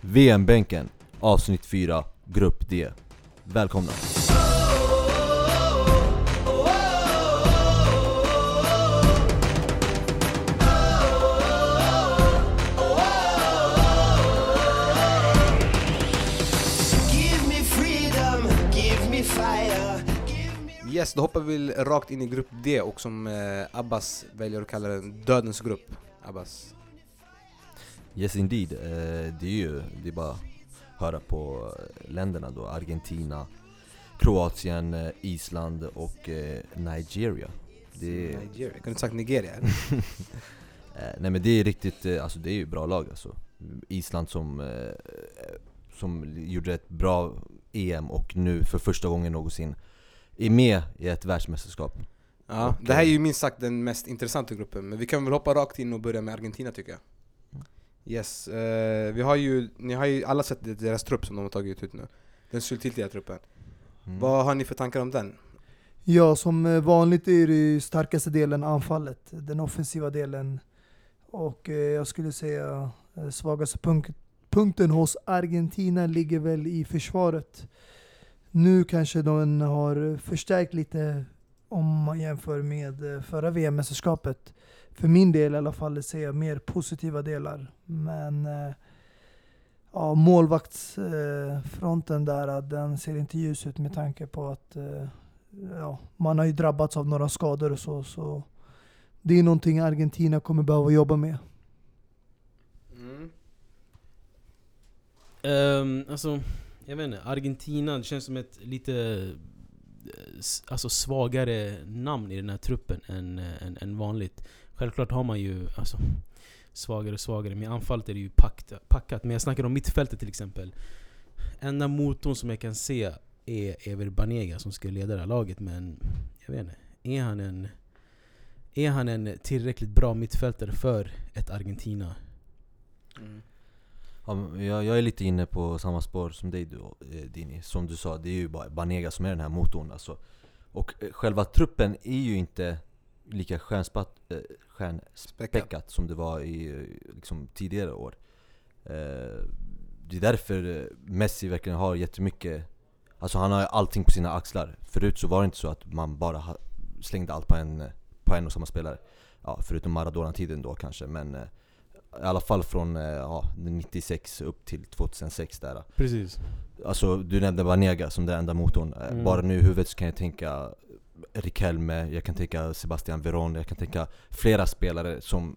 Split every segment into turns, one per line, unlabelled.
VM-bänken, avsnitt 4, grupp D. Välkomna!
Yes, då hoppar vi rakt in i grupp D och som eh, Abbas väljer att kalla den dödens grupp. Abbas.
Yes indeed, eh, det är ju, det är bara att höra på eh, länderna då, Argentina, Kroatien, eh, Island och eh, Nigeria. Det är,
Nigeria. Kunde sagt Nigeria?
Eh, nej men det är riktigt, eh, alltså det är ju bra lag alltså. Island som, eh, som gjorde ett bra EM och nu för första gången någonsin är med i ett världsmästerskap.
ja,
Och,
det här är ju minst sagt den mest intressanta gruppen, men vi kan väl hoppa rakt in och börja med Argentina tycker jag. Yes, eh, vi har ju, ni har ju alla sett deras trupp som de har tagit ut nu. Den slutgiltiga truppen.
Mm.
Vad har ni för tankar om den?
Ja, som eh, vanligt är det starkaste delen anfallet, den offensiva delen. Och eh, jag skulle säga eh, svagaste punk punkten hos Argentina ligger väl i försvaret. Nu kanske de har förstärkt lite om man jämför med eh, förra VM-mästerskapet. För min del i alla fall ser jag mer positiva delar. Men eh, ja, målvaktsfronten där, eh, den ser inte ljus ut med tanke på att eh, ja, man har ju drabbats av några skador och så, så det är någonting Argentina kommer behöva jobba med.
Mm.
Um, alltså, jag vet inte, Argentina det känns som ett lite alltså, svagare namn i den här truppen än, än, än vanligt. Självklart har man ju alltså, svagare och svagare, men i anfallet är det ju packat, packat. Men jag snackar om mittfältet till exempel. Enda motorn som jag kan se är Ever Banega som ska leda det här laget, men jag vet inte. Är han en, är han en tillräckligt bra mittfältare för ett Argentina?
Mm.
Ja, jag, jag är lite inne på samma spår som dig du, eh, Dini. Som du sa, det är ju bara Banega som är den här motorn alltså. Och eh, själva truppen är ju inte lika stjärnspat, eh, stjärnspäckat som det var i liksom, tidigare år. Eh, det är därför Messi verkligen har jättemycket Alltså han har allting på sina axlar. Förut så var det inte så att man bara slängde allt på en, på en och samma spelare. Ja, förutom Maradona-tiden då kanske, men eh, i alla fall från eh, ja, 96 upp till 2006 där.
Precis.
Alltså du nämnde Vanega som den enda motorn. Eh,
Mm.
Bara nu i huvudet så kan jag tänka Riquelme, jag kan tänka Sebastian Veron, jag kan tänka flera spelare som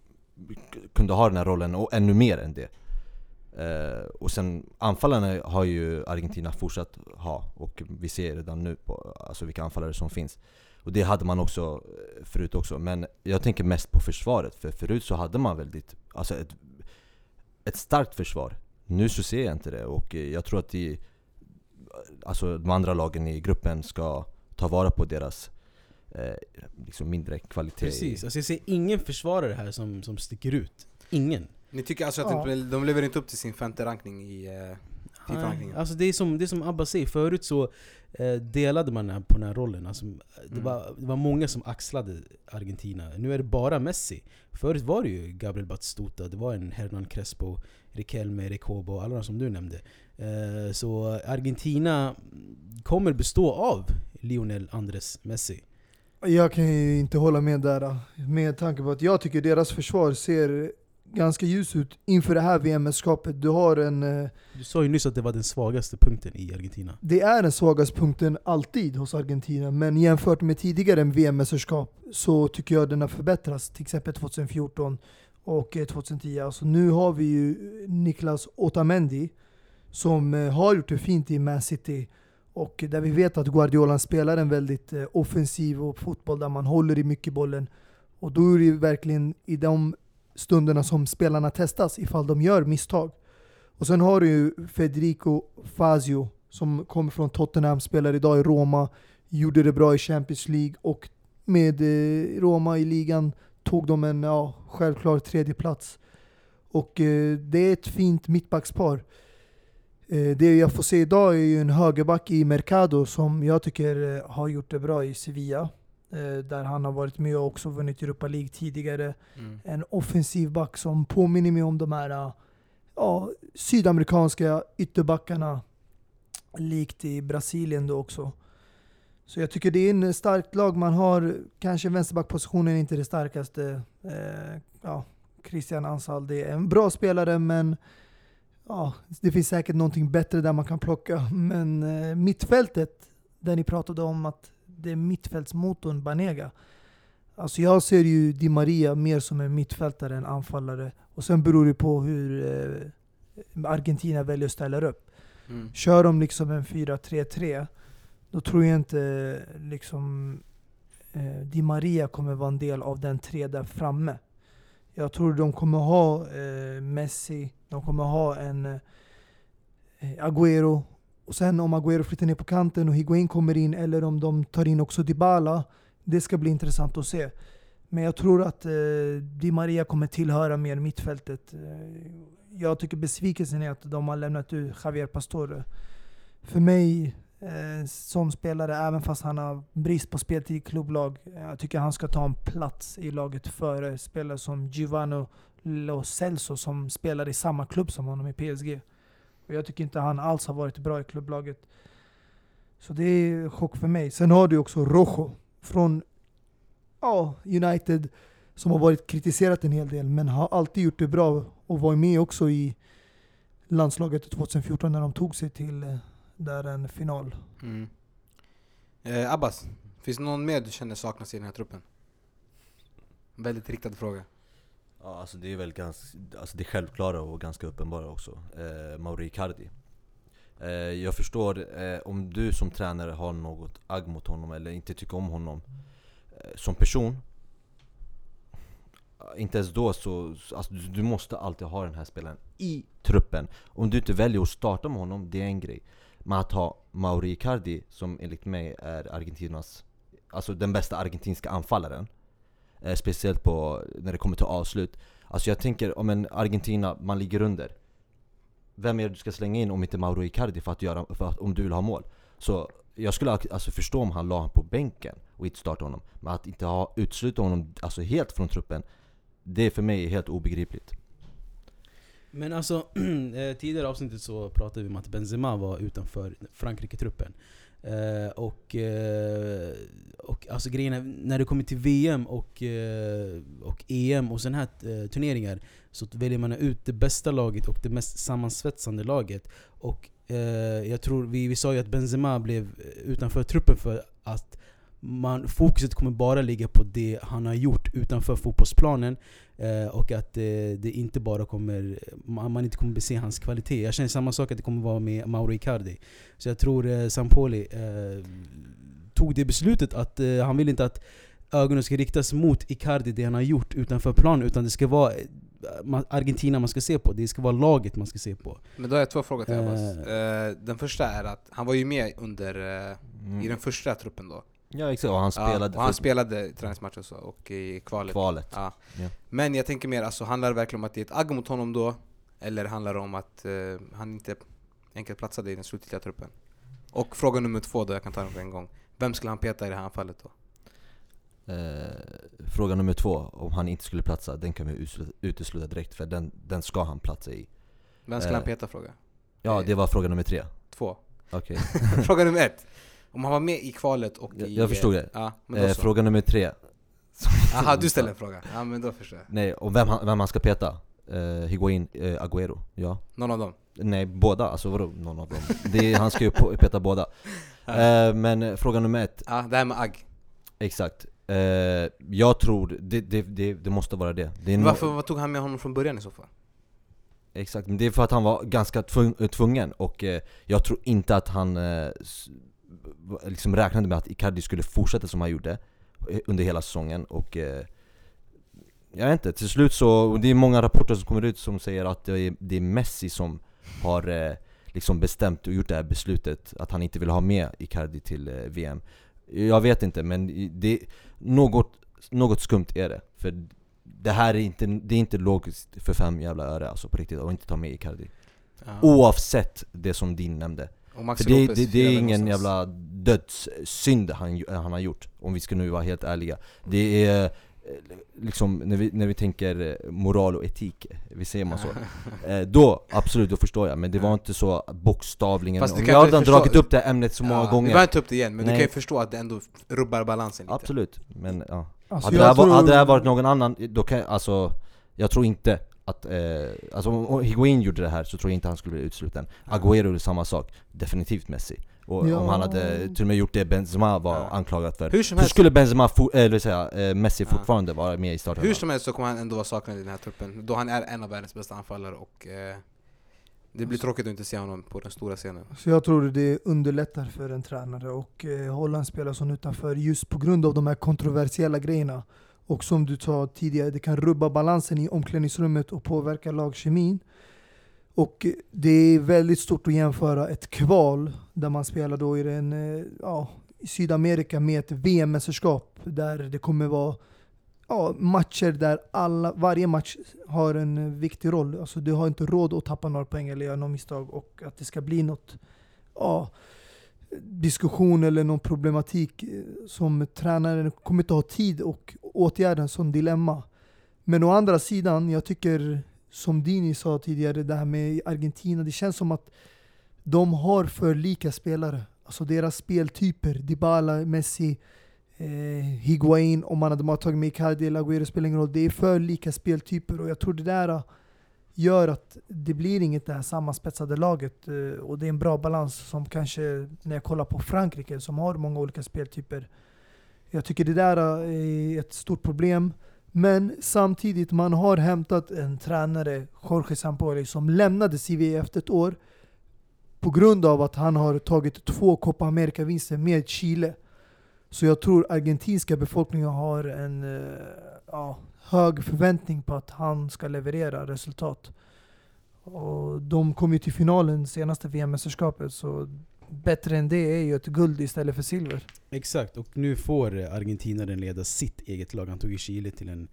kunde ha den här rollen och ännu mer än det. Eh, och sen anfallarna har ju Argentina fortsatt ha och vi ser redan nu på alltså vilka anfallare som finns. Och det hade man också eh, förut också, men jag tänker mest på försvaret. För förut så hade man väldigt, alltså ett, ett starkt försvar. Nu så ser jag inte det och jag tror att de, alltså de andra lagen i gruppen ska ta vara på deras eh, liksom mindre kvalitet.
Precis, alltså jag ser ingen försvarare här som, som sticker ut. Ingen.
Ni tycker alltså att
Ja.
de, de lever inte upp till sin femte rankning i eh,
Nej? Alltså det är som, det är som Abba säger, förut så eh, delade man på den här rollen. Alltså, det,
Mm.
var, det var många som axlade Argentina. Nu är det bara Messi. Förut var det ju Gabriel Batistuta, det var en Hernan Crespo, Riquelme, Recobo, alla de som du nämnde. Eh, så Argentina kommer bestå av Lionel Andres Messi.
Jag kan ju inte hålla med där, med tanke på att jag tycker deras försvar ser ganska ljus ut inför det här VM-mästerskapet. Du har en... eh,
Du sa ju nyss att det var den svagaste punkten i Argentina.
Det är den svagaste punkten alltid hos Argentina, men jämfört med tidigare VM-mästerskap så tycker jag den har förbättrats. Till exempel 2014 och eh, 2010. Alltså nu har vi ju Niklas Otamendi som eh, har gjort det fint i Man City. Och där vi vet att Guardiola spelar en väldigt eh, offensiv och fotboll där man håller i mycket bollen. Och då är det ju verkligen i de stunderna som spelarna testas ifall de gör misstag. Och sen har du ju Federico Fazio som kommer från Tottenham, spelar idag i Roma, gjorde det bra i Champions League och med eh, Roma i ligan tog de en ja, självklar tredje plats. Och eh, det är ett fint mittbackspar. Eh, det jag får se idag är ju en högerback i Mercado som jag tycker eh, har gjort det bra i Sevilla. Eh, där han har varit med och också vunnit Europa League tidigare
Mm.
en offensiv back som påminner mig om de här ja, sydamerikanska ytterbackarna likt i Brasilien då också. Så jag tycker det är en starkt lag man har. Kanske vänsterbackpositionen är inte det starkaste. Eh, ja, Christian Ansal, det är en bra spelare men ja, det finns säkert någonting bättre där man kan plocka. Men eh, mittfältet, där ni pratade om att det är mittfältsmotorn Banega. Alltså jag ser ju Di Maria mer som en mittfältare än anfallare. Och sen beror det på hur eh, Argentina väljer att ställa upp.
Mm.
Kör de liksom en 4-3-3, då tror jag inte liksom eh, Di Maria kommer vara en del av den tre där framme. Jag tror de kommer ha eh, Messi, de kommer ha en eh, Agüero. Och sen om Agüero flyttar ner på kanten och Higuain kommer in, eller om de tar in också Dybala. Det ska bli intressant att se. Men jag tror att eh, Di Maria kommer tillhöra mer mittfältet. Eh, jag tycker besvikelsen är att de har lämnat ut Javier Pastore. För mig, Eh, som spelare, även fast han har brist på speltid i klubblag, eh, jag tycker han ska ta en plats i laget före spelare som Giovanni Lo Celso som spelar i samma klubb som honom i PSG. Och jag tycker inte han alls har varit bra i klubblaget. Så det är chock för mig. Sen har du också Rojo från ja, United som har varit kritiserat en hel del men har alltid gjort det bra och var med också i landslaget 2014 när de tog sig till eh, där en final.
Mm. Eh, Abbas, finns det någon mer du känner saknas i den här truppen? Väldigt riktad fråga.
Ja, alltså det är väl ganska, alltså det självklara och ganska uppenbara också. Eh, Mauri Icardi. Eh, jag förstår eh, om du som tränare har något agg mot honom eller inte tycker om honom eh, som person. Inte ens då så, så- alltså, du, du måste alltid ha den här spelaren i truppen. Om du inte väljer att starta med honom, det är en grej. Men att ha Mauri Icardi, som enligt mig är Argentinas, alltså den bästa argentinska anfallaren. Eh, speciellt på, när det kommer till avslut. Alltså jag tänker om en Argentina, man ligger under. Vem är det du ska slänga in om inte Mauro Icardi för att göra, för att, om du vill ha mål? Så jag skulle alltså förstå om han la honom på bänken och inte starta honom. Men att inte ha utesluta honom alltså helt från truppen, det är för mig helt obegripligt.
Men alltså, eh, tidigare i avsnittet så pratade vi om att Benzema var utanför Frankrike-truppen. Eh, och, eh, och alltså grejen är, när det kommer till VM och, eh, och EM och sådana här eh, turneringar så väljer man ut det bästa laget och det mest sammansvetsande laget. Och eh, jag tror, vi, vi sa ju att Benzema blev eh, utanför truppen för att man, fokuset kommer bara ligga på det han har gjort utanför fotbollsplanen eh, och att eh, det inte bara kommer, man, man inte kommer se hans kvalitet. Jag känner samma sak att det kommer vara med Mauro Icardi. Så jag tror eh, Sampoli eh, tog det beslutet att eh, han vill inte att ögonen ska riktas mot Icardi, det han har gjort utanför planen, utan det ska vara eh, Argentina man ska se på, det ska vara laget man ska se på.
Men då har jag två frågor till
Eh.
Abbas. Eh, den första är att han var ju med under, eh, i den första truppen då.
Ja exakt, och han spelade
ja, och han spelade i träningsmatcher och så, och i kvalet.
kvalet.
Ja.
Ja.
Men jag tänker mer, alltså, handlar det verkligen om att det är ett agg mot honom då? Eller handlar det om att eh, han inte enkelt platsade i den slutgiltiga truppen? Och fråga nummer två då, jag kan ta den på en gång. Vem skulle han peta i det här fallet då?
Eh, fråga nummer två, om han inte skulle platsa, den kan vi utesluta, direkt för den, den ska han platsa i.
Vem skulle
Eh.
han peta fråga?
Ja, det var fråga nummer tre.
Två.
Okej.
fråga nummer ett. Om han var med i kvalet och
Jag-
i...
jag förstod det.
Ja,
Eh, fråga nummer tre.
Aha, du ställer en fråga. Ja men då förstår jag.
Nej, och vem han, vem han ska peta? Eh, Higuain, eh, Agüero, ja.
Någon av dem?
Nej, båda. Alltså vadå någon av dem? Det han ska ju peta båda. Eh, men eh, fråga nummer ett,
Ja, det här med agg.
exakt. Eh, jag tror, det, det, det, det måste vara det. det no-
Varför vad tog han med honom från början i så fall?
Exakt, men det är för att han var ganska tvung, tvungen och eh, jag tror inte att han eh, liksom räknade med att Icardi skulle fortsätta som han gjorde eh, under hela säsongen och eh, jag vet inte, till slut så, det är många rapporter som kommer ut som säger att det är, det är Messi som har eh, liksom bestämt och gjort det här beslutet att han inte vill ha med Icardi till eh, VM Jag vet inte men det, något, något skumt är det, för det här är inte, det är inte logiskt för fem jävla öre alltså på riktigt, att inte ta med Icardi. Oavsett det som din nämnde
Och Maxi
För det,
Lopez
det, det är ingen
någonstans.
jävla dödssynd han, han har gjort, om vi ska nu vara helt ärliga. Det är eh, liksom när vi, när vi tänker eh, moral och etik, vi säger man så. Eh, Då, absolut, då förstår jag, men det var inte så bokstavligen.
Fast du
jag
förstå-
dragit upp det här ämnet så många
Ja, Vi
gånger.
behöver inte upp det igen, men du
Nej.
kan ju förstå att det ändå rubbar balansen lite.
Absolut, men ja.
Alltså,
hade, det här,
tror-
hade det här varit någon annan, då kan jag, alltså Jag tror inte att, eh, alltså om Higuain gjorde det här så tror jag inte han skulle bli utsluten Agüero gjorde samma sak, definitivt Messi Och
Ja.
om han hade till och med gjort det Benzema var
Ja.
anklagad för
Hur som
Hur
helst,
skulle Benzema, for, eller vill säga, eh, Messi
Ja.
fortfarande vara med i starten?
hur som helst så kommer han ändå vara saknad i den här truppen, då han är en av världens bästa anfallare och eh, det blir tråkigt att inte se honom på den stora scenen.
Så jag tror det underlättar för en tränare och eh, hålla en spelare som utanför just på grund av de här kontroversiella grejerna. Och som du sa tidigare, det kan rubba balansen i omklädningsrummet och påverka lagkemin. Och eh, det är väldigt stort att jämföra ett kval där man spelar då i, den, eh, ja, i Sydamerika med ett VM-mästerskap där det kommer vara ja, matcher där alla, varje match har en eh, viktig roll. Alltså du har inte råd att tappa några poäng eller göra något misstag och att det ska bli något ja, diskussion eller någon problematik eh, som tränaren kommer inte ha tid och åtgärda en sån dilemma. Men å andra sidan, jag tycker som Dini sa tidigare, det här med Argentina, det känns som att de har för lika spelare. Alltså deras speltyper, Dybala, Messi, eh, Higuain, om man hade tagit med Icardi eller Agüero spelar ingen roll. Det är för lika speltyper och jag tror det där eh, gör att det blir inget det här sammanspetsade laget eh, och det är en bra balans som kanske när jag kollar på Frankrike som har många olika speltyper. Jag tycker det där eh, är ett stort problem. Men samtidigt, man har hämtat en tränare, Jorge Sampaoli, som lämnade CV efter ett år på grund av att han har tagit två Copa America-vinster med Chile. Så jag tror argentinska befolkningen har en eh, ja, hög förväntning på att han ska leverera resultat. Och de kom ju till finalen senaste VM-mästerskapet, så bättre än det är ju ett guld istället för silver.
Exakt, och nu får argentinaren leda sitt eget lag. Han tog ju Chile till, en,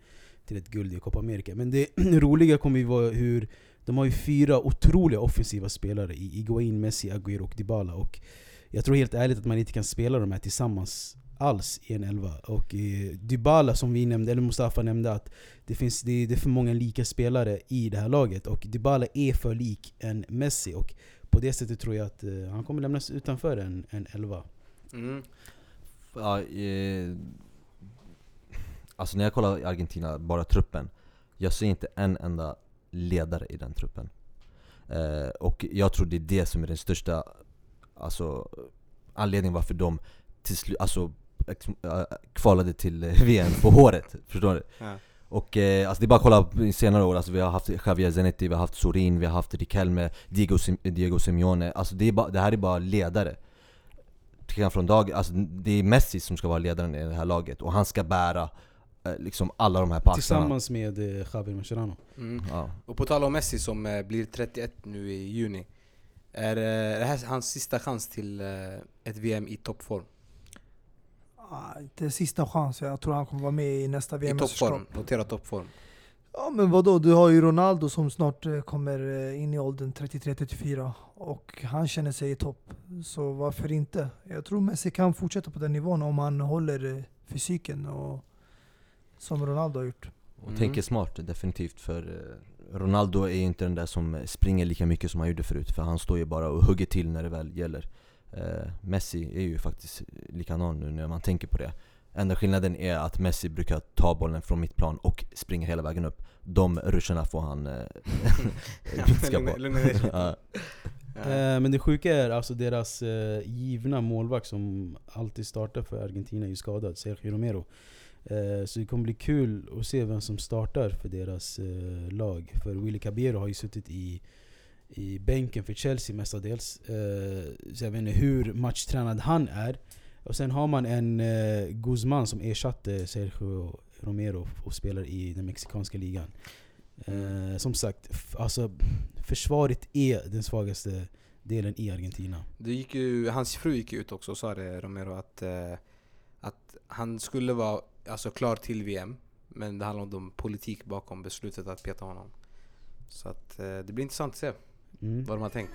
till ett guld i Copa America. Men det roliga kommer ju vara hur de har ju fyra otroliga offensiva spelare i Iguain, Messi, Agüero och Dybala. Och jag tror helt ärligt att man inte kan spela de här tillsammans alls i en elva. Och eh, Dybala som vi nämnde, eller Mustafa nämnde, att det, finns, det, det är för många lika spelare i det här laget. Och Dybala är för lik en Messi. Och på det sättet tror jag att eh, han kommer lämnas utanför en, en elva.
Mm.
Ja, eh, alltså när jag kollar Argentina, bara truppen Jag ser inte en enda ledare i den truppen eh, Och jag tror det är det som är den största alltså, anledningen varför de till slut, alltså kvalade till eh, VM på håret, förstår du?
Ja.
Och eh, alltså det är bara att kolla på senare år, alltså vi har haft Javier Zanetti, vi har haft Sorin, vi har haft Riquelme, Diego, Sim- Diego Simeone Alltså det, är bara, det här är bara ledare Till från dag, alltså det är Messi som ska vara ledaren i det här laget och han ska bära eh, liksom alla de här på axlarna
Tillsammans med eh, Javier Mascherano.
Mm.
ja.
Och på tal om Messi som eh, blir 31 nu i juni. Är eh, det här hans sista chans till ett VM i toppform?
Ah, inte sista chans, jag tror han kommer vara med i nästa
I
VM-mästerskap.
toppform, notera toppform.
Ja men vadå, du har ju Ronaldo som snart eh, kommer eh, in i åldern 33-34 och han känner sig i topp. Så varför inte? Jag tror Messi kan fortsätta på den nivån om han håller eh, fysiken och som Ronaldo har gjort.
Och
Mm.
tänker smart definitivt för Ronaldo är ju inte den där som springer lika mycket som han gjorde förut För han står ju bara och hugger till när det väl gäller eh, Messi är ju faktiskt likadan nu när man tänker på det Enda skillnaden är att Messi brukar ta bollen från mittplan och springa hela vägen upp De ruscherna får han eh, minska på. Ja.
Eh, men det sjuka är alltså deras eh, givna målvakt som alltid startar för Argentina är ju skadad, Sergio Romero. Eh, så det kommer bli kul att se vem som startar för deras eh, lag. För Willy Caballero har ju suttit i, i bänken för Chelsea mestadels. Eh, så jag vet inte hur matchtränad han är. Och sen har man en eh, Guzman som ersatte Sergio Romero och spelar i den mexikanska ligan. Eh, som sagt, alltså, försvaret är den svagaste delen i Argentina.
Det gick ju, hans fru gick ut också och sa det, Romero, att, att han skulle vara alltså, klar till VM. Men det handlar om politik bakom beslutet att peta honom. Så att, det blir intressant att se
Mm.
vad de har tänkt.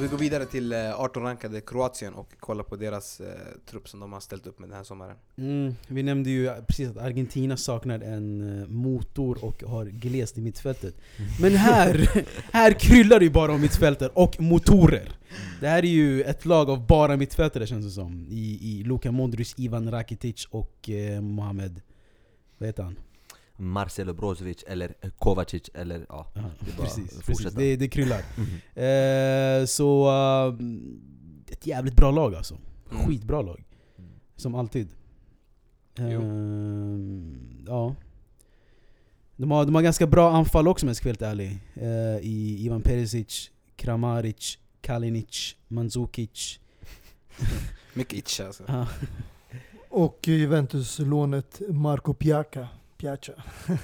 Och vi går vidare till eh, 18 rankade Kroatien och kollar på deras eh, trupp som de har ställt upp med den här sommaren.
Mm, vi nämnde ju precis att Argentina saknar en eh, motor och har glest i mittfältet. Men här, här kryllar det ju bara om mittfältet och motorer. Det här är ju ett lag av bara mittfältare känns det som. I, i Luka Modric, Ivan Rakitic och eh, Mohamed... Vad heter han?
Marcelo Brozovic eller Kovacic eller ja, det
precis, precis. Det, det kryllar.
Mhm.
Eh, så... eh, ett jävligt bra lag alltså.
Mm.
Skitbra lag.
Mm.
Som alltid. Ehm, ja. De har, de har ganska bra anfall också om jag ska vara helt ärlig. Eh, I Ivan Perisic, Kramaric, Kalinic, Mandzukic.
Mycket itch alltså.
Och Juventus-lånet Marco Piaca. Piaca.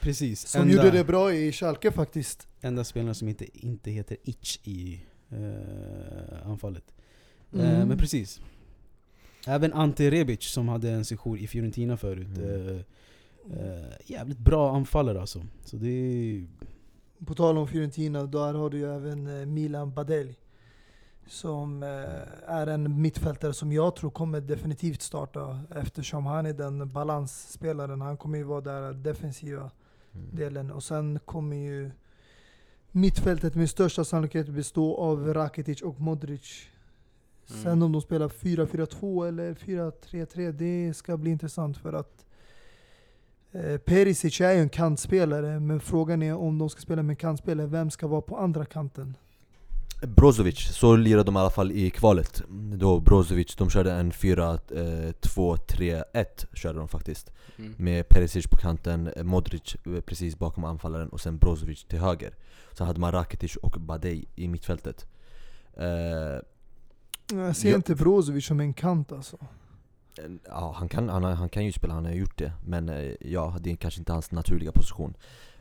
Precis.
Som gjorde det bra i Schalke faktiskt.
enda spelaren som inte, inte heter Itch i eh, anfallet. Eh,
Mm.
men precis. Även Ante Rebic som hade en sejour i Fiorentina förut.
Mm.
Eh, eh, jävligt bra anfallare alltså. Så det är...
På tal om Fiorentina, där har du ju även eh, Milan Badelj. Som eh, är en mittfältare som jag tror kommer definitivt starta eftersom han är den balansspelaren. Han kommer ju vara där defensiva
Mm.
delen. Och sen kommer ju mittfältet med största sannolikhet bestå av Rakitic och Modric.
Mm.
Sen om de spelar 4-4-2 eller 4-3-3, det ska bli intressant för att eh, Perisic är ju en kantspelare, men frågan är om de ska spela med kantspelare, vem ska vara på andra kanten?
Brozovic, så lirade de i alla fall i kvalet. Då Brozovic, de körde en 4-2-3-1 körde de faktiskt.
Mm.
Med Perisic på kanten, eh, Modric eh, precis bakom anfallaren och sen Brozovic till höger. Sen hade man Rakitic och Badej i mittfältet. Eh,
Jag ser
Ja.
inte Brozovic som en kant alltså.
ja, han, kan, han, han kan ju spela, han har gjort det. Men eh, ja, det är kanske inte hans naturliga position.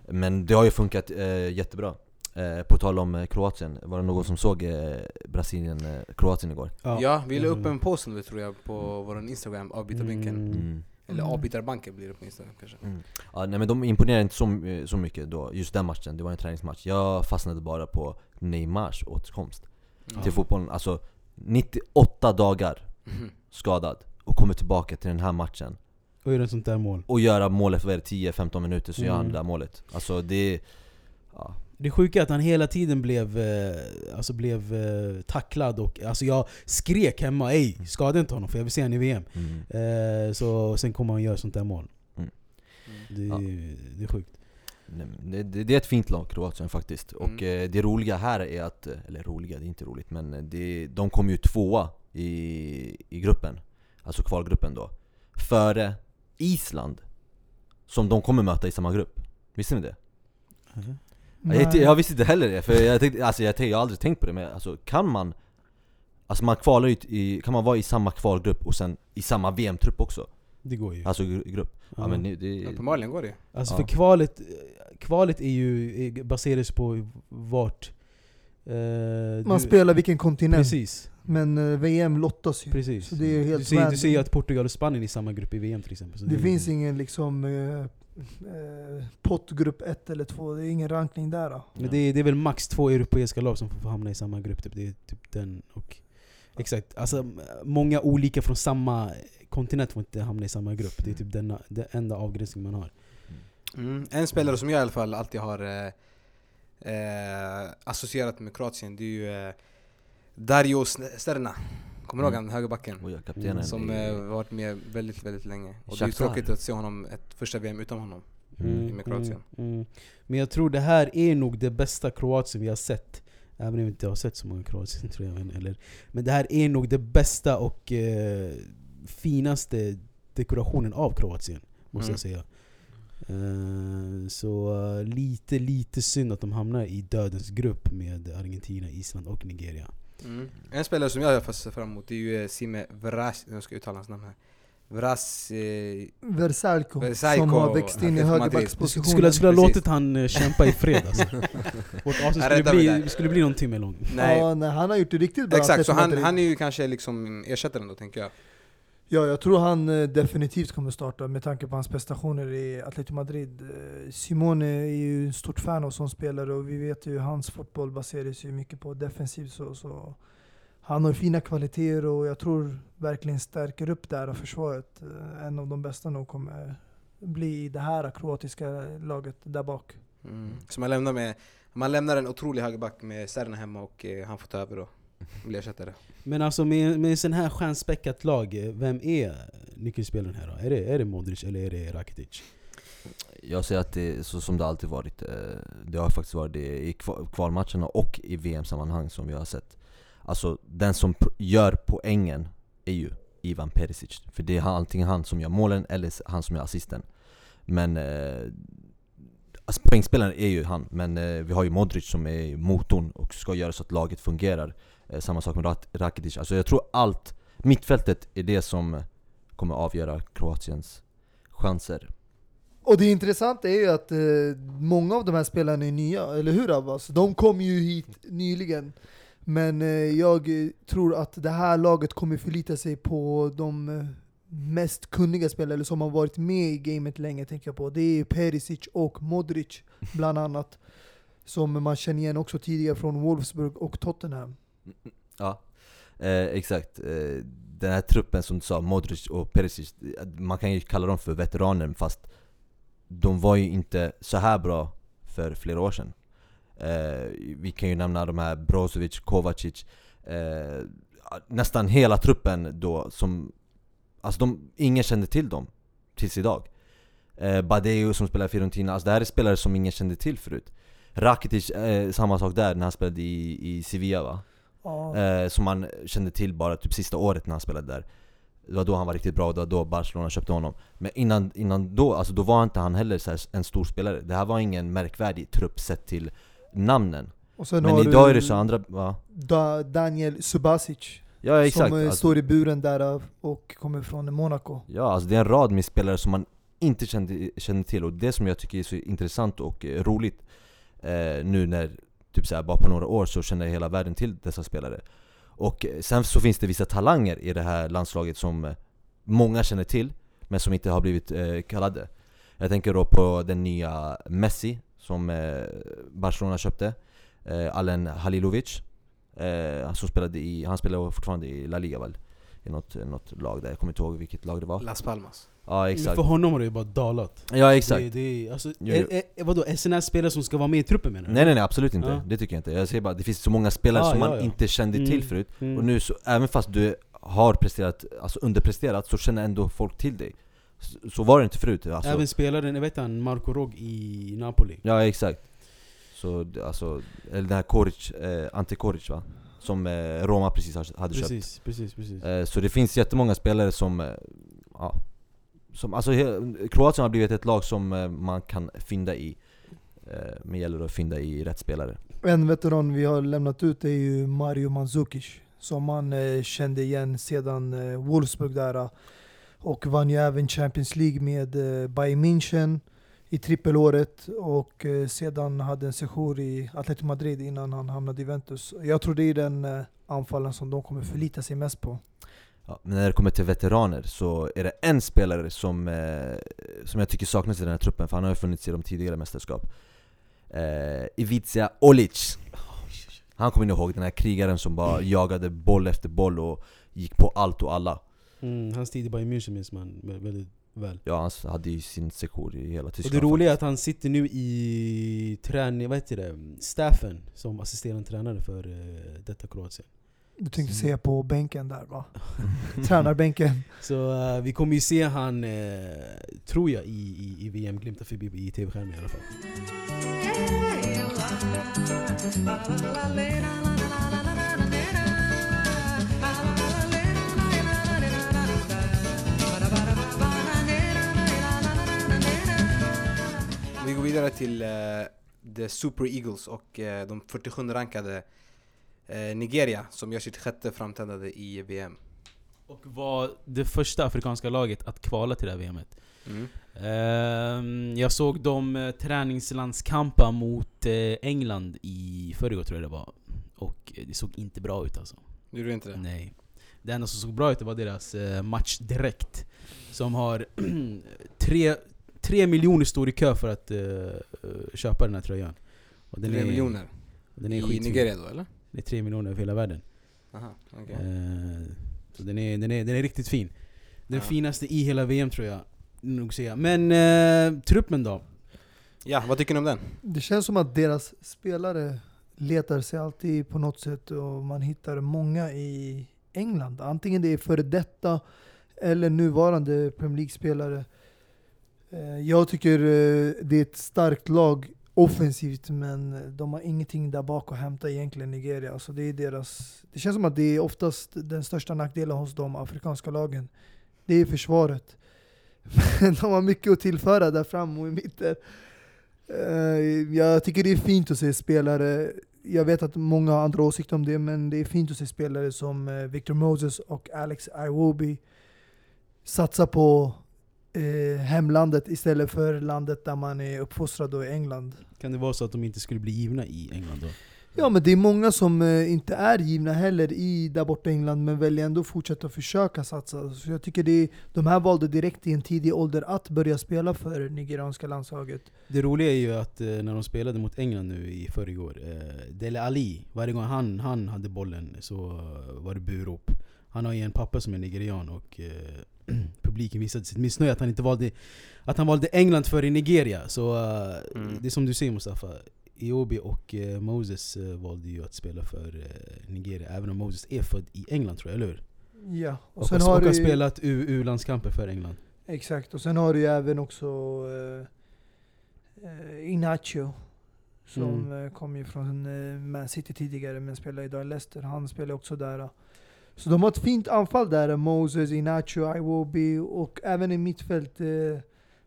Men det har ju funkat eh, jättebra. Eh, på tal om eh, Kroatien, var det någon som såg eh, Brasilien-Kroatien igår?
Ja, vi la upp
Mm.
en post nu tror jag på vår Instagram, avbytarbänken.
Mm.
Mm.
Eller
Mm.
avbytarbanken blir det på Instagram kanske.
Mm. Ja, nej men de imponerade inte så, eh, så mycket då, just den matchen, det var en träningsmatch Jag fastnade bara på Neymars återkomst
Mm.
till fotbollen, alltså 98 dagar skadad och kommer tillbaka till den här matchen
Och göra ett sånt där mål.
Och göra är det, 10-15 minuter så gör han
Mm.
det där målet Alltså det, ja,
Det sjuka är att han hela tiden blev, eh, alltså blev eh, tacklad och alltså jag skrek hemma Ey, skada inte honom för jag vill se honom i VM.
mm.
Eh, så sen kommer han och gör sånt där mål.
Mm.
Det,
Ja.
det är sjukt.
Det, det, det är ett fint lag, Kroatien faktiskt. Och
Mm.
eh, det roliga här är att, eller roliga, det är inte roligt, men det, de kom ju tvåa i, i gruppen. Alltså kvalgruppen då. Före Island, som de kommer möta i samma grupp. Visste ni det? Ja, Jag, jag visste inte heller det, för jag, tänkte, alltså jag, tänkte, jag har aldrig tänkt på det, men alltså kan man Alltså man kvalar ju i, kan man vara i samma kvalgrupp och sen i samma VM-trupp också?
Det går ju.
Alltså gru- grupp? Ja,
Ja.
men det, det,
Uppenbarligen går det
Alltså
Ja.
för kvalet, kvalet är ju, är, baseras på vart... eh,
Man
du-
spelar vilken kontinent,
Precis,
men eh, VM lottas ju.
precis.
Så det är ju helt
du, ser, du ser ju att Portugal och Spanien är i samma grupp i VM till exempel. Så
Det
är-
finns ingen liksom eh, pottgrupp 1 eller 2, det är ingen rankning där. Då.
Men det, är, det är väl max två europeiska lag som får hamna i samma grupp, typ. det är typ den och... Exakt, alltså många olika från samma kontinent får inte hamna i samma grupp. Det är typ denna, den enda avgränsning man har.
Mm. En spelare som jag i alla fall alltid har eh, eh, associerat med Kroatien, det är ju eh, Dario Sterna. Kommer du ihåg
Mm.
han, högerbacken?
och jag kaptenen
Som
i-
eh, varit med väldigt, väldigt länge. Och det är
Shakhtar.
tråkigt att se honom ett första VM utan honom.
Mm.
med Kroatien.
Mm, mm. Men jag tror det här är nog det bästa Kroatien vi har sett. Även om vi inte har sett så många Kroatien tror jag. men- Eller, men det här är nog det bästa och eh, finaste dekorationen av Kroatien. Måste
Mm.
jag säga. Eh, så eh, lite, lite synd att de hamnar i dödens grupp med Argentina, Island och Nigeria.
Mm. En spelare som jag fall ser fram emot det är ju eh, Sime Vras, jag ska uttala hans namn här. Vras... Eh,
Versalco,
Versalco,
som har växt in i högerbackspositionen.
skulle, skulle ha låtit han eh, kämpa i fred alltså. Vårt avsnitt skulle bli, skulle bli någon timme lång.
nej,
Ja, nej, han har gjort det riktigt bra.
exakt. Så han, han är ju kanske liksom ersättaren då tänker jag.
Ja, jag tror han eh, definitivt kommer starta med tanke på hans prestationer i Atletico Madrid. Eh, Simone är ju en stort fan av sån spelare och vi vet ju hans fotboll baseras ju mycket på defensivt. Så, så han har fina kvaliteter och jag tror verkligen stärker upp det här försvaret. Eh, en av de bästa nog kommer bli i det här kroatiska laget där bak.
Mm. Så man lämnar, med, man lämnar en otrolig högerback med Serna hemma och han får ta över då. Bli ersättare.
Men alltså med, med en sån här stjärnspäckat lag, vem är nyckelspelaren här då? Är det, är det Modric eller är det Rakitic?
Jag säger att det är så som det alltid varit. Eh, Det har faktiskt varit det i kva- kvalmatcherna och i VM-sammanhang som vi har sett. Alltså den som gör poängen är ju Ivan Perisic. För det är antingen han som gör målen eller han som gör assisten. Men eh, alltså poängspelaren är ju han, men eh, vi har ju Modric som är motorn och ska göra så att laget fungerar. Eh, samma sak med Rak- Rakitic. Alltså jag tror allt, mittfältet är det som kommer avgöra Kroatiens chanser.
Och det intressanta är ju att eh, många av de här spelarna är nya, eller hur Abbas? De kom ju hit nyligen. Men eh, jag tror att det här laget kommer förlita sig på de eh, mest kunniga spelare, eller som har varit med i gamet länge tänker jag på. Det är Perisic och Modric bland annat. Som man känner igen också tidigare från Wolfsburg och Tottenham.
Ja, eh, exakt. Eh, den här truppen som du sa, Modric och Perisic, man kan ju kalla dem för veteraner fast de var ju inte så här bra för flera år sedan. Eh, vi kan ju nämna de här Brozovic, Kovacic, eh, nästan hela truppen då som, alltså de, ingen kände till dem tills idag. Eh, Badeo som spelar i Fiorentina, alltså det här är spelare som ingen kände till förut. Rakitic, eh, samma sak där när han spelade i, i Sevilla va?
Ja.
Eh, som man kände till bara typ sista året när han spelade där Det var då han var riktigt bra, det var då Barcelona köpte honom Men innan, innan då, alltså då var inte han heller så en stor spelare Det här var ingen märkvärdig trupp sett till namnen
Och
Men idag är det så andra, va?
Da, Daniel Subasic.
Ja exakt.
som eh,
alltså,
står i buren där och kommer från Monaco.
Ja alltså det är en rad med spelare som man inte kände, kände till och det som jag tycker är så intressant och eh, roligt eh, Nu när, typ såhär, bara på några år så känner hela världen till dessa spelare. Och eh, sen så finns det vissa talanger i det här landslaget som många känner till Men som inte har blivit eh, kallade. Jag tänker då på den nya Messi som eh, Barcelona köpte eh, Alen Halilovic eh, som spelade i, Han spelar fortfarande i La Liga väl? I något, något lag där, jag kommer inte ihåg vilket lag det var
Las Palmas.
Ja exakt
För honom har det ju bara dalat.
Ja exakt
Det, det, är- alltså,
Jo,
är,
jo.
är, vadå, är såna här spelare som ska vara med i truppen menar du?
Nej nej nej absolut inte,
Ja.
det tycker jag inte. Jag säger bara det finns så många spelare
Ah,
som
ja,
man
ja.
inte kände
Mm,
till förut
mm.
Och nu så, även fast du har presterat, alltså underpresterat så känner ändå folk till dig Så, så var det inte förut alltså.
Även spelaren, jag vet han, Marco Rog i Napoli.
Ja exakt Så alltså, eller den här Koric, eh, Ante Koric va? Som eh, Roma precis har- hade köpt
Precis, precis, precis.
eh, Så det finns jättemånga spelare som, eh, ja som, alltså, Kroatien har blivit ett lag som eh, man kan fynda i eh, Men gäller att fynda i rätt spelare
En veteran vi har lämnat ut är ju Mario Mandzukic. Som man eh, kände igen sedan eh, Wolfsburg där. Och vann ju även Champions League med eh, Bayern München i trippelåret. Och eh, sedan hade en session i Atletico Madrid innan han hamnade i Juventus. Jag tror det är den eh, anfallen som de kommer förlita sig mest på.
Ja, men när det kommer till veteraner så är det en spelare som, eh, som jag tycker saknas i den här truppen, för han har ju funnits i de tidigare mästerskap eh, Ivica Olic Han kommer ni ihåg, den här krigaren som bara jagade boll efter boll och gick på allt och alla
Mm, hans tid i Bayern München minns man vä- väldigt väl.
Ja, han hade ju sin sektion i hela
Och
Tyskland
det roliga är att han sitter nu i träning, vad heter det? Staffen som assisterande tränare för uh, detta Kroatien.
Du tänkte säga på bänken där va? Tränarbänken.
Så eh, vi kommer ju se han, eh, tror jag, i, i, i VM glimta förbi i tv-skärmen i alla fall.
Vi går vidare till eh, The Super Eagles och eh, de 47 rankade eh, Nigeria som gör sitt sjätte framträdande i VM.
Och var det första afrikanska laget att kvala till det här VMet.
Mm.
Ehm, jag såg dem eh, träningslandskampa mot eh, England i förrgår tror jag det var. Och det såg inte bra ut alltså.
Gjorde du inte det?
Nej. Det enda som såg bra ut det var deras match direkt. Som har tre, tre miljoner står i kö för att eh, köpa den här tröjan. Och den
Tre
är,
miljoner?
Den är
I
skitfin.
Nigeria då eller?
Det är tre miljoner över hela världen.
Aha, okej.
Eh, så den är, den, är, den är riktigt fin. Den
Ja.
finaste i hela VM tror jag. Nog säga. Men eh, truppen då?
Ja, vad tycker ni om den?
Det känns som att deras spelare letar sig alltid på något sätt och man hittar många i England. Antingen det är före detta eller nuvarande Premier League-spelare. Eh, jag tycker eh, det är ett starkt lag offensivt men de har ingenting där bak att hämta egentligen Nigeria. Alltså det, är deras, det känns som att det är oftast den största nackdelen hos de afrikanska lagen. Det är försvaret. Men de har mycket att tillföra där fram och i mitten. Eh, jag tycker det är fint att se spelare, jag vet att många har andra åsikter om det, men det är fint att se spelare som Victor Moses och Alex Iwobi satsa på eh, hemlandet istället för landet där man är uppfostrad och i England.
Kan det vara så att de inte skulle bli givna i England då?
Ja men det är många som eh, inte är givna heller i där borta i England men väljer ändå fortsätta försöka satsa. Så jag tycker det är, de här valde direkt i en tidig ålder att börja spela för nigerianska landslaget.
Det roliga är ju att eh, när de spelade mot England nu i förrgår, eh, Dele Ali, varje gång han, han hade bollen så eh, var det burop. Han har ju en pappa som är nigerian och eh, publiken visade sitt missnöje att han inte valde att han valde England före Nigeria. Så eh,
Mm.
det är som du säger Mustafa, Iobi och eh, Moses eh, valde ju att spela för Nigeria, även om Moses är född i England tror jag, eller hur?
Ja,
Och, och har, spelat U- U-landskamper för England.
Exakt, och sen har du ju även också eh, Inacio som
Mm.
kom ju från Man City tidigare men spelar idag i Leicester. Han spelar också där. Så de har ett fint anfall där, Moses, Inacio, Iwobi och även i mittfält eh,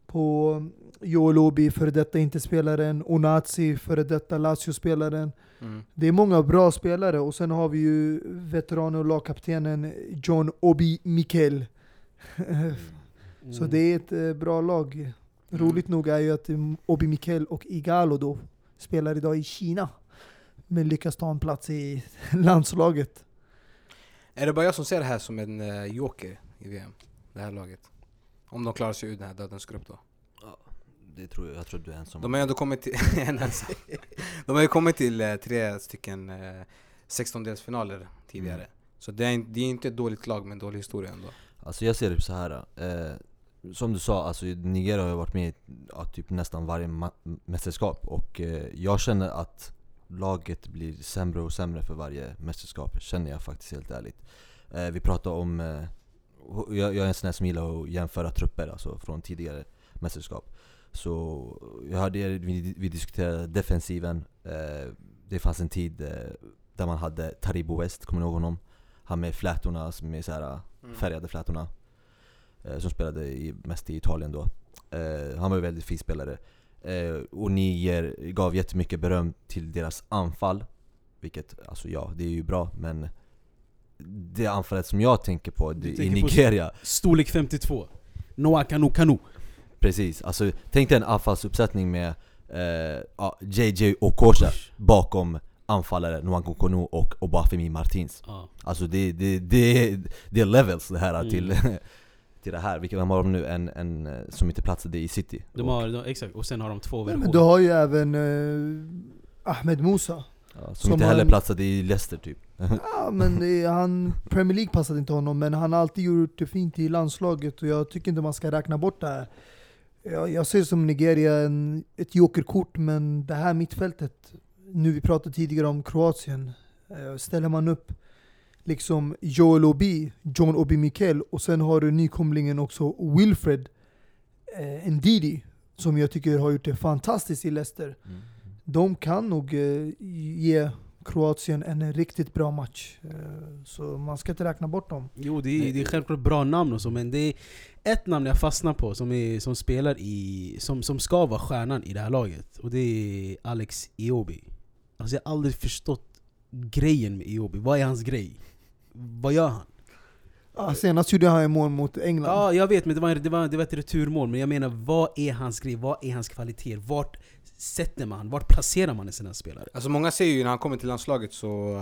på Joel Obi, före detta inte-spelaren, Onazi, före detta Lazio-spelaren.
Mm.
Det är många bra spelare och sen har vi ju veteranen och lagkaptenen John Obi Mikel. Så det är ett eh, bra lag. Roligt nog är ju att eh, Obi Mikel och Igalo då spelar idag i Kina. Men lyckas ta en plats i landslaget.
Är det bara jag som ser det här som en uh, joker i VM? Det här laget? Om de klarar sig ur den här dödens grupp då?
Det tror jag, jag tror du är ensam
De har ju ändå kommit till... ensam. de har ju kommit till eh, tre stycken uh, 16-delsfinaler tidigare.
Mm.
Så det är, det är inte ett dåligt lag med en dålig historia ändå.
Alltså jag ser det så här. Eh, som du sa, alltså Nigeria har ju varit med i ja, typ nästan varje mästerskap och eh, jag känner att laget blir sämre och sämre för varje mästerskap, känner jag faktiskt helt ärligt. Eh, vi pratar om, eh, jag, jag är en sån här som gillar att jämföra trupper alltså från tidigare mästerskap. Så jag hörde vi, vi diskuterade defensiven, eh, det fanns en tid eh, där man hade Taribo West, kommer ni ihåg honom? Han med flätorna, som är så här färgade flätorna. Eh, som spelade i, mest i Italien då. Eh, han var ju väldigt fin spelare. Eh, och ni ger, gav jättemycket beröm till deras anfall. Vilket, alltså ja, det är ju bra men det anfallet som jag tänker på det, i
tänker på-
Nigeria,
Storlek 52. Noah Kanu Kanu.
precis. Alltså tänk dig en anfallsuppsättning med eh, JJ Okocha bakom anfallare Nwanko Konu och Obafemi Martins.
Ja.
Alltså det, det, det, det är levels det här
Mm.
till, till det här. Vilka de har de nu? En, en eh, som inte platsade i city.
De har, de, exakt, och sen har de två versioner.
men du har ju även eh, Ahmed Musa.
Ja, som,
Som
inte heller
en-
platsade i Leicester typ.
Ja, men det han, Premier League passade inte honom, men han har alltid gjort det fint i landslaget och jag tycker inte man ska räkna bort det här. Jag, jag ser som Nigeria en, ett jokerkort, men det här mittfältet, nu vi pratade tidigare om Kroatien, eh, ställer man upp liksom Joel Obi, John Obi Mikel och sen har du nykomlingen också Wilfred eh, Ndidi som jag tycker har gjort det fantastiskt i Leicester. De kan nog eh, ge Kroatien en riktigt bra match. Eh, så man ska inte räkna bort dem.
Jo det är, det är självklart bra namn och så, men det är ett namn jag fastnar på som, är, som spelar i, som, som ska vara stjärnan i det här laget. Och det är Alex Iobi. Alltså jag har aldrig förstått grejen med Iobi. Vad är hans grej? Vad gör han?
Ah, senast gjorde han en mål mot England.
Ja, jag vet, men det var, det, var, det var ett returmål. Men jag menar, vad är hans grej? Vad är hans kvaliteter? Vart sätter man? Vart placerar man en sån här spelare?
Alltså många säger ju när han kommer till landslaget så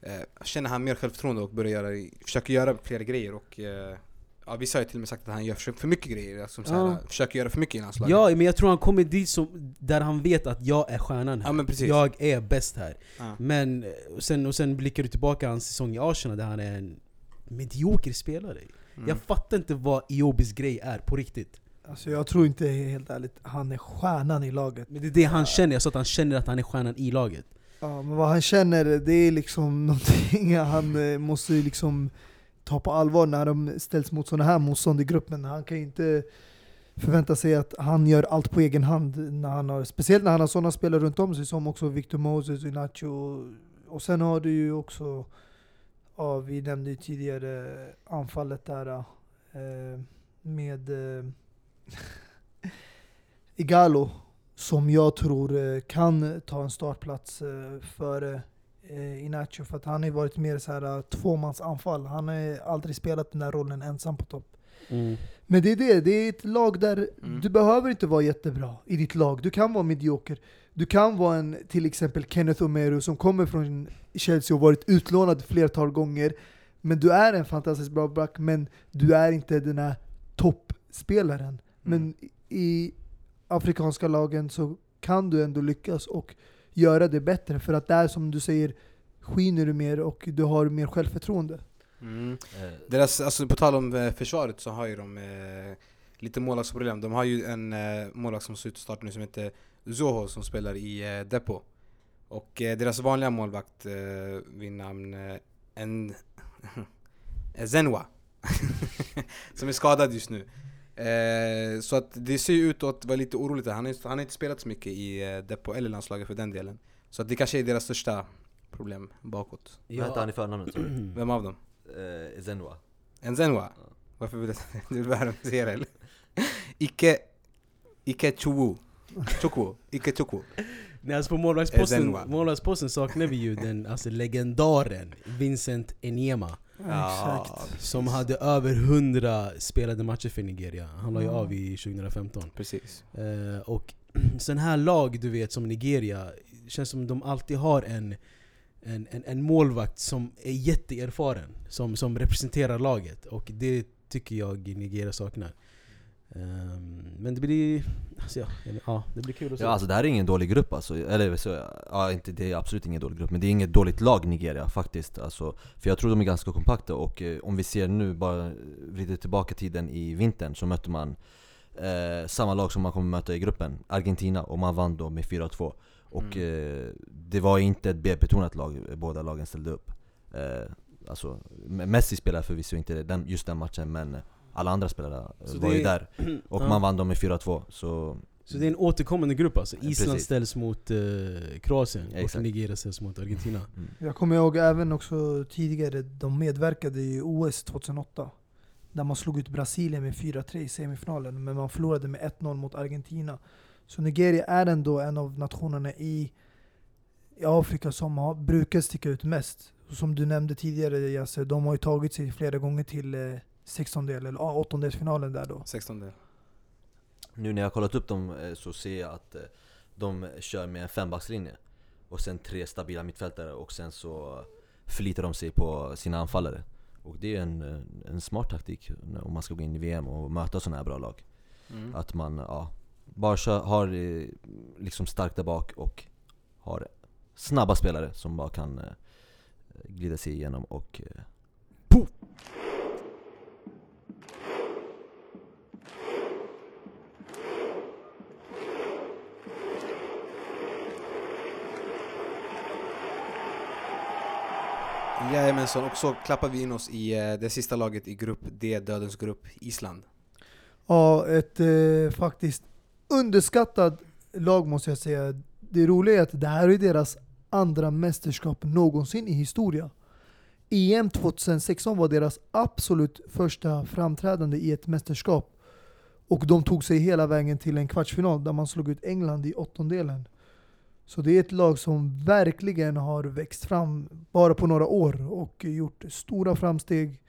eh, känner han mer självförtroende och börjar göra, försöker göra fler grejer och eh, Ja vissa har ju till och med sagt att han gör för mycket grejer, alltså, så
Ja.
här, försöker göra för mycket i landslaget
Ja, men jag tror han kommer dit som, där han vet att jag är stjärnan här.
Ja.
Jag är bäst här.
Ja.
Men eh, och sen, och sen blickar du tillbaka hans säsong i Arsenal där han är en medioker spelare.
Mm.
Jag fattar inte vad Iobis grej är på riktigt.
Alltså jag tror inte helt ärligt, han är stjärnan i laget.
Men det är det han känner, jag sa att han känner att han är stjärnan i laget.
Ja, men vad han känner, det är liksom någonting han eh, måste ju liksom ta på allvar när de ställs mot sådana här motstånd i gruppen. Han kan ju inte förvänta sig att han gör allt på egen hand, när han har, speciellt när han har sådana spelare runt om sig som också Victor Moses, Inacho. Och sen har du ju också, ja, vi nämnde ju tidigare anfallet där eh, med eh, Igalo som jag tror eh, kan ta en startplats eh, före eh, Inacho för att han har ju varit mer så här eh, tvåmansanfall. Han har aldrig spelat den där rollen ensam på topp. Men det är det, det är ett lag där
Mm.
du behöver inte vara jättebra i ditt lag. Du kan vara medioker. Du kan vara en, till exempel Kenneth Omeru som kommer från Chelsea och varit utlånad flertal gånger. Men du är en fantastiskt bra back, men du är inte den här toppspelaren. Men i afrikanska lagen så kan du ändå lyckas och göra det bättre. För att där som du säger, skiner du mer och du har mer självförtroende.
Mm.
Eh,
Deras, alltså på tal om eh, försvaret så har ju de eh, lite målvaktsproblem. De har ju en eh, målvakt som ser ut att starta nu som heter Zoho som spelar i eh, Depo. Och eh, deras vanliga målvakt eh, vid namn eh, en Zenwa. som är skadad just nu. Eh, så att det ser ju ut att vara lite oroligt. Han, är, han har inte spelat så mycket i eh, Depo eller landslaget för den delen. Så att det kanske är deras största problem bakåt.
Vad hette han i förnamnet? du?
Vem av dem?
Eh, Zenwa.
En Zenwa? Varför vill du, vill värdesäga eller? Ike... Ike Chuwu. Chukwu. Ike Chukwu.
Nej, alltså på målvaktsposten, målvaktsposten saknar vi ju den alltså legendaren Vincent Enyema
Exakt.
Som hade över 100 spelade matcher för Nigeria. Han la ju
Mm.
av i 2015.
Precis.
Eh, och sån här lag du vet som Nigeria, känns som de alltid har en, en, en, en målvakt som är jätteerfaren. Som, som representerar laget. Och det tycker jag Nigeria saknar. Ehm, men det blir... Alltså ja, ja, det blir kul att se.
Ja alltså det här är ingen dålig grupp alltså, eller så, ja, inte, det är absolut ingen dålig grupp Men det är inget dåligt lag Nigeria faktiskt alltså, För jag tror de är ganska kompakta och eh, om vi ser nu, bara vrider tillbaka tiden i vintern Så mötte man eh, samma lag som man kommer möta i gruppen, Argentina, och man vann då med 4-2 Och eh, det var inte ett B-betonat lag båda lagen ställde upp. Eh, Alltså, Messi spelade förvisso inte den, just den matchen men alla andra spelare
Så
var ju
är-
där Och
Ja.
man vann dem med 4-2 så
Så det är en återkommande grupp alltså. Island
precis.
ställs mot eh, Kroatien
Ja,
och. Nigeria ställs mot Argentina.
Jag kommer ihåg även också tidigare, de medverkade i OS 2008. Där man slog ut Brasilien med 4-3 i semifinalen, men man förlorade med 1-0 mot Argentina. Så Nigeria är ändå en av nationerna i, i Afrika som har, brukar sticka ut mest. Och som du nämnde tidigare Yasser, de har ju tagit sig flera gånger till eh, 16-del, eller ah, åttondelsfinalen där då.
16 del.
Nu när jag har kollat upp dem eh, så ser jag att eh, de kör med en fembackslinje Och sen tre stabila mittfältare och sen så förlitar de sig på sina anfallare Och det är en, eh, en smart taktik när- om man ska gå in i VM och möta sådana här bra lag
Mm.
Att man ja, bara kör, har liksom starkt där bak och har snabba spelare som bara kan glida sig igenom och eh,
Jajamensan, och så klappar vi in oss i eh, det sista laget i grupp D, dödens grupp, Island.
Ja, ett eh, faktiskt underskattat lag måste jag säga. Det roliga är att det här är deras andra mästerskap någonsin i historia. EM 2016 var deras absolut första framträdande i ett mästerskap. Och de tog sig hela vägen till en kvartsfinal där man slog ut England i åttondelen. Så det är ett lag som verkligen har växt fram bara på några år och gjort stora framsteg.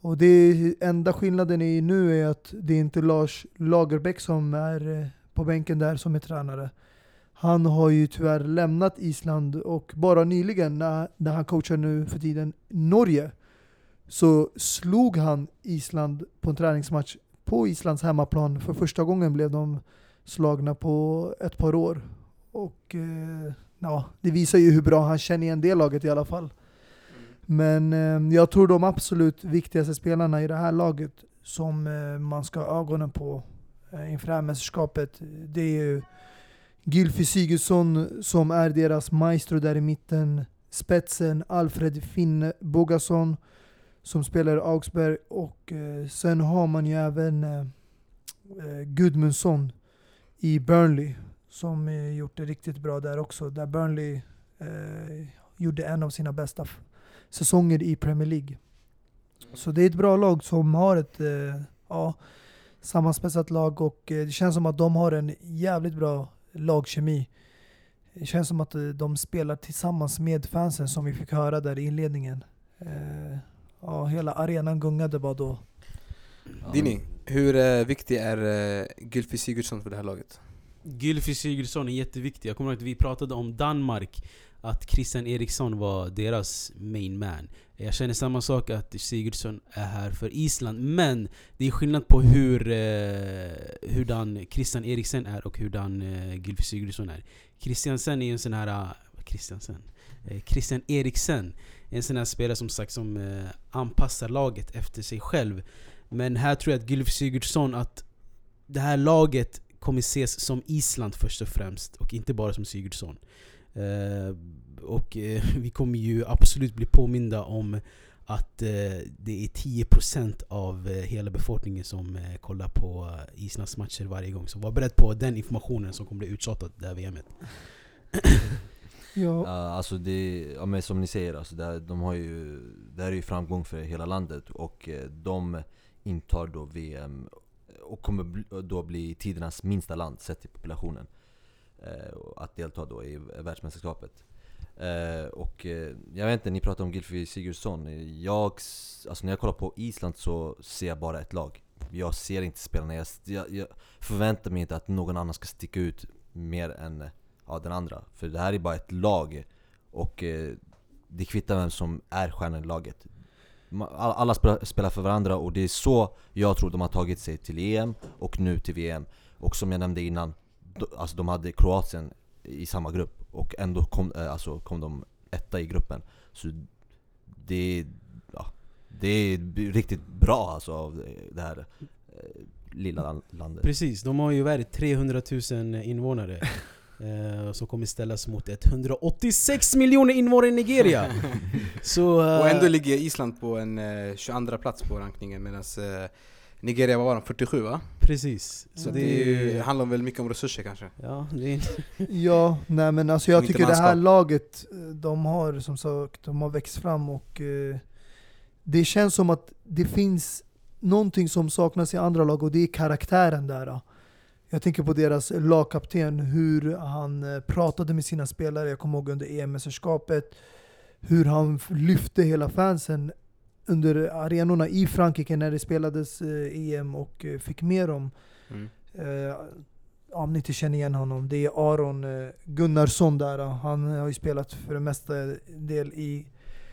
Och det enda skillnaden i nu är att det är inte Lars Lagerbäck som är eh, på bänken där som är tränare. Han har ju tyvärr lämnat Island och bara nyligen när, när han coachar nu för tiden Norge så slog han Island på en träningsmatch på Islands hemmaplan. För första gången blev de slagna på ett par år. Och eh, ja, det visar ju hur bra han känner igen det laget i alla fall. Men eh, jag tror de absolut viktigaste spelarna i det här laget som eh, man ska ha ögonen på eh, inför det här mästerskapet, det är ju Gylfi Sigurdsson som är deras maestro där i mitten. Spetsen Alfred Finn Bogason som spelar i Augsburg och sen har man ju även Gudmundsson i Burnley som eh, gjort det riktigt bra där också. Där Burnley eh, gjorde en av sina bästa säsonger i Premier League. Så det är ett bra lag som har ett eh, ja, sammanspetsat lag och eh, det känns som att de har en jävligt bra lagkemi. Det känns som att eh, de spelar tillsammans med fansen som vi fick höra där i inledningen. Eh, ja, hela arenan gungade bara då.
Dini, hur viktig är Gylfi Sigurdsson för det här laget?
Gylfi Sigurdsson är jätteviktig. Jag kommer ihåg att vi pratade om Danmark, att Christian Eriksson var deras main man. Jag känner samma sak att Sigurdsson är här för Island, men det är skillnad på hur eh, hurdan Christian Eriksen är och hurdan eh, Gylfi Sigurdsson är. Christiansen är ju en sån här... Christiansen? Eh, Christian eh, Eriksen är en sån här spelare som sagt som eh, anpassar laget efter sig själv. Men här tror jag att Gylfi Sigurdsson, att det här laget kommer ses som Island först och främst och inte bara som Sigurdsson. Eh, och eh, vi kommer ju absolut bli påminda om att eh, det är 10% av hela befolkningen som kollar på Islands matcher varje gång. Så var beredd på den informationen som kommer bli uttjatad det här VMet.
Ja,
alltså det, ja, men som ni säger, alltså det, här, de har ju, det här är ju framgång för hela landet och de intar då VM och kommer då bli tidernas minsta land sett till populationen. Eh, att delta då i världsmästerskapet. Eh, och eh, jag vet inte, ni pratar om Gylfi Sigurdsson. Jag, alltså när jag kollar på Island så ser jag bara ett lag. Jag ser inte spelarna, jag, jag, jag förväntar mig inte att någon annan ska sticka ut mer än ja, den andra. För det här är bara ett lag och eh, det kvittar vem som är stjärnan i laget. Alla spelar, för varandra och det är så jag tror de har tagit sig till EM och nu till VM. Och som jag nämnde innan, alltså de hade Kroatien i samma grupp och ändå kom, eh, alltså kom de etta i gruppen. Så det, ja, det är riktigt bra alltså av det här eh, lilla lan- landet.
Precis, de har ju värde 300 000 invånare. Eh, som kommer ställas mot 186 miljoner invånare i Nigeria! Så, eh,
Och ändå ligger Island på en eh, 22 plats på rankningen medan eh, Nigeria var de 47 va?
Precis.
Så
Mm.
det, är ju, handlar väl mycket om resurser kanske.
Ja, det är,
Ja, nej men alltså jag tycker det här laget, eh, de har som sagt, de har växt fram och eh, det känns som att det finns någonting som saknas i andra lag och det är karaktären där. Jag tänker på deras lagkapten, hur han eh, pratade med sina spelare, jag kommer ihåg under EM-mästerskapet, hur han lyfte hela fansen under arenorna i Frankrike när det spelades eh, EM och eh, fick med dem.
Mm.
Om ni inte känner igen honom, det är Aron Gunnarsson där. Han har ju spelat för det mesta del i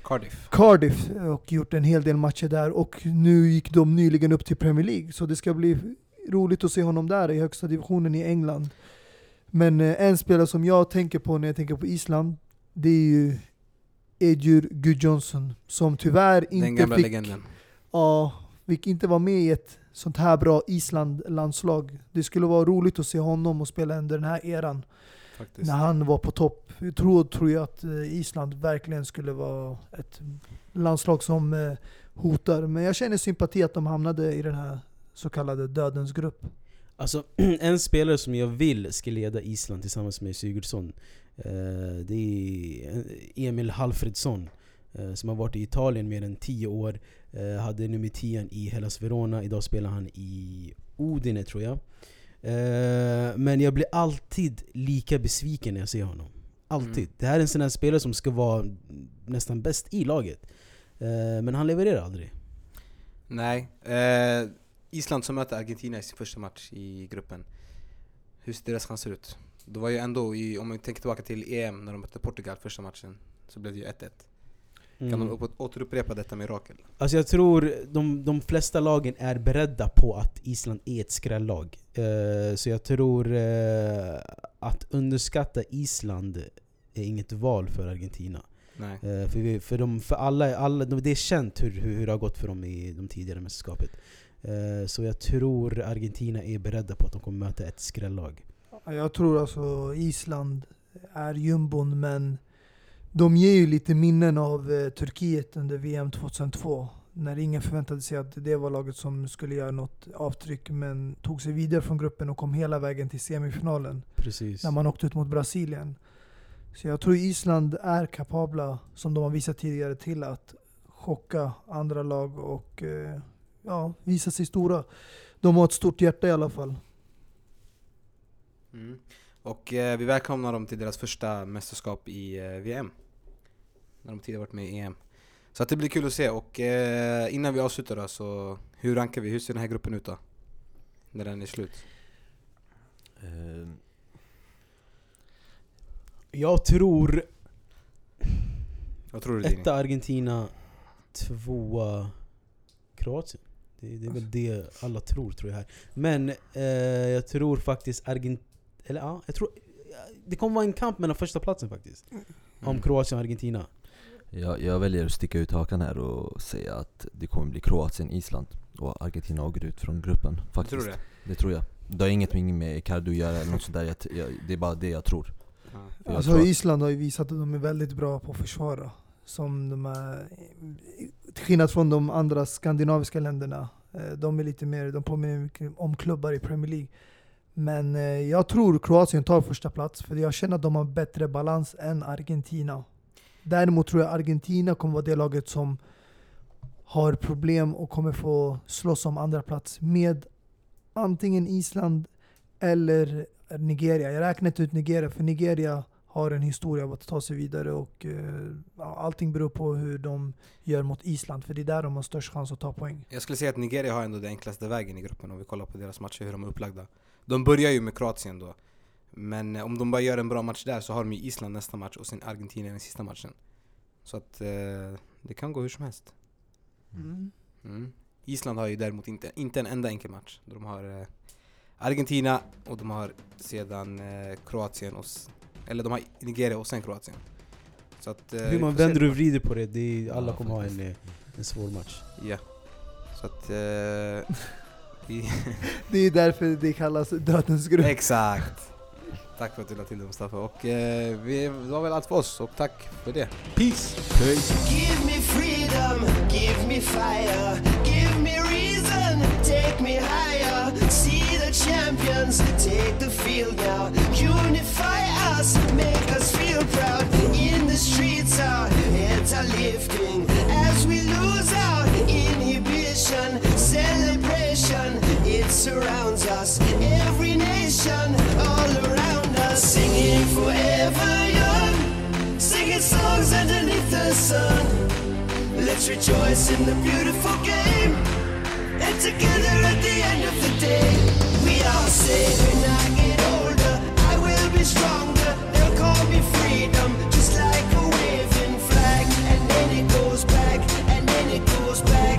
Cardiff.
Cardiff och gjort en hel del matcher där. Och nu gick de nyligen upp till Premier League, så det ska bli roligt att se honom där i högsta divisionen i England. Men eh, en spelare som jag tänker på när jag tänker på Island, det är ju Edjur Gudjonsson, som tyvärr
Den
inte
gamla
fick
legenden.
Ja, fick inte vara med i ett sånt här bra Island-landslag. Det skulle vara roligt att se honom och spela under den här eran.
Faktiskt.
När han var på topp. Jag tror, tror jag att eh, Island verkligen skulle vara ett landslag som eh, hotar. Men jag känner sympati att de hamnade i den här så kallade dödens grupp.
Alltså, en spelare som jag vill ska leda Island tillsammans med Sigurdsson eh, Det är Emil Halfredsson eh, Som har varit i Italien mer än 10 år eh, Hade nummer 10 i Hellas Verona, idag spelar han i Udine tror jag Men jag blir alltid lika besviken när jag ser honom Alltid.
Mm.
Det här är en sån här spelare som ska vara nästan bäst i laget Men han levererar aldrig
Nej. Eh, Island som möter Argentina i sin första match i gruppen. Hur ser deras chanser ut? Det var ju ändå, i, om man tänker tillbaka till EM när de mötte Portugal första matchen, så blev det ju 1-1. Kan
Mm.
de upp- återupprepa detta mirakel?
Alltså jag tror de, de flesta lagen är beredda på att Island är ett skrällag. Eh, så jag tror eh, att underskatta Island är inget val för Argentina.
Nej.
Eh, för, vi, för, de, för alla, alla, de- det är känt hur, hur, hur det har gått för dem i de tidigare mästerskapet. Eh, så jag tror Argentina är beredda på att de kommer möta ett skrällag.
Jag tror alltså Island är jumbon, men de ger ju lite minnen av eh, Turkiet under VM 2002. När ingen förväntade sig att det var laget som skulle göra något avtryck, men tog sig vidare från gruppen och kom hela vägen till semifinalen.
Precis.
När man åkte ut mot Brasilien. Så jag tror Island är kapabla, som de har visat tidigare, till att chocka andra lag och eh, ja, visa sig stora. De har ett stort hjärta i alla fall.
Mm. Och eh, vi välkomnar dem till deras första mästerskap i eh, VM. När de tidigare varit med i EM. Så att det blir kul att se och eh, innan vi avslutar då, så hur rankar vi? Hur ser den här gruppen ut då? När den är slut?
Eh,
Jag tror
Vad tror du
etta Argentina, tvåa Kroatien. Det, det är väl det alla tror, tror jag här. Men eh, jag tror faktiskt Argentina... Eller ja, jag tror... Det kommer vara en kamp mellan första platsen faktiskt. Om
Mm.
Kroatien och Argentina.
jag, jag väljer att sticka ut hakan här och säga att det kommer bli Kroatien, Island och Argentina åker ut från gruppen. Faktiskt.
Tror du det?
Det tror jag. Det har ingenting med Icardi att göra eller något sådär. Jag, jag, det är bara det jag tror.
Ja.
Alltså
tror att-
Island har ju visat att de är väldigt bra på att försvara. Som de är, till skillnad från de andra skandinaviska länderna. Eh, de är lite mer, de påminner mycket om klubbar i Premier League. Men eh, jag tror Kroatien tar första plats för jag känner att de har bättre balans än Argentina. Däremot tror jag Argentina kommer vara det laget som har problem och kommer få slåss om andra plats med antingen Island eller Nigeria. Jag räknar inte ut Nigeria, för Nigeria har en historia av att ta sig vidare och eh, allting beror på hur de gör mot Island, för det är där de har störst chans att ta poäng.
Jag skulle säga att Nigeria har ändå den enklaste vägen i gruppen om vi kollar på deras matcher, hur de är upplagda. De börjar ju med Kroatien då. Men eh, om de bara gör en bra match där så har de ju Island nästa match och sen Argentina den sista matchen. Så att eh, det kan gå hur som helst. Mm. Island har ju däremot inte, inte en enda enkel match. De har eh, Argentina och de har sedan eh, Kroatien och eller de har Nigeria och sen Kroatien. Så att, eh,
Hur man vänder och vrider på det, det är, alla
Ja,
kommer ha
faktiskt.
en, eh, en svår match.
Ja. Så att... Eh, vi,
Det är därför det kallas dödens grupp.
exakt! Tack för att du lade till det Mustafa. Och eh, vi, det var väl allt för oss och tack för det. Peace!
Give take me higher. See the champions, take the field now. Unify us, make us feel proud. In the streets, our heads are lifting as we lose our inhibition. Celebration, it surrounds us. Every nation, all around us, singing forever young. Singing songs underneath the sun. Let's rejoice in the beautiful game. And together at the end of the day, we all say when I get older, I will be stronger. They'll call me freedom, just like a waving flag. And then it goes back, and then it goes back.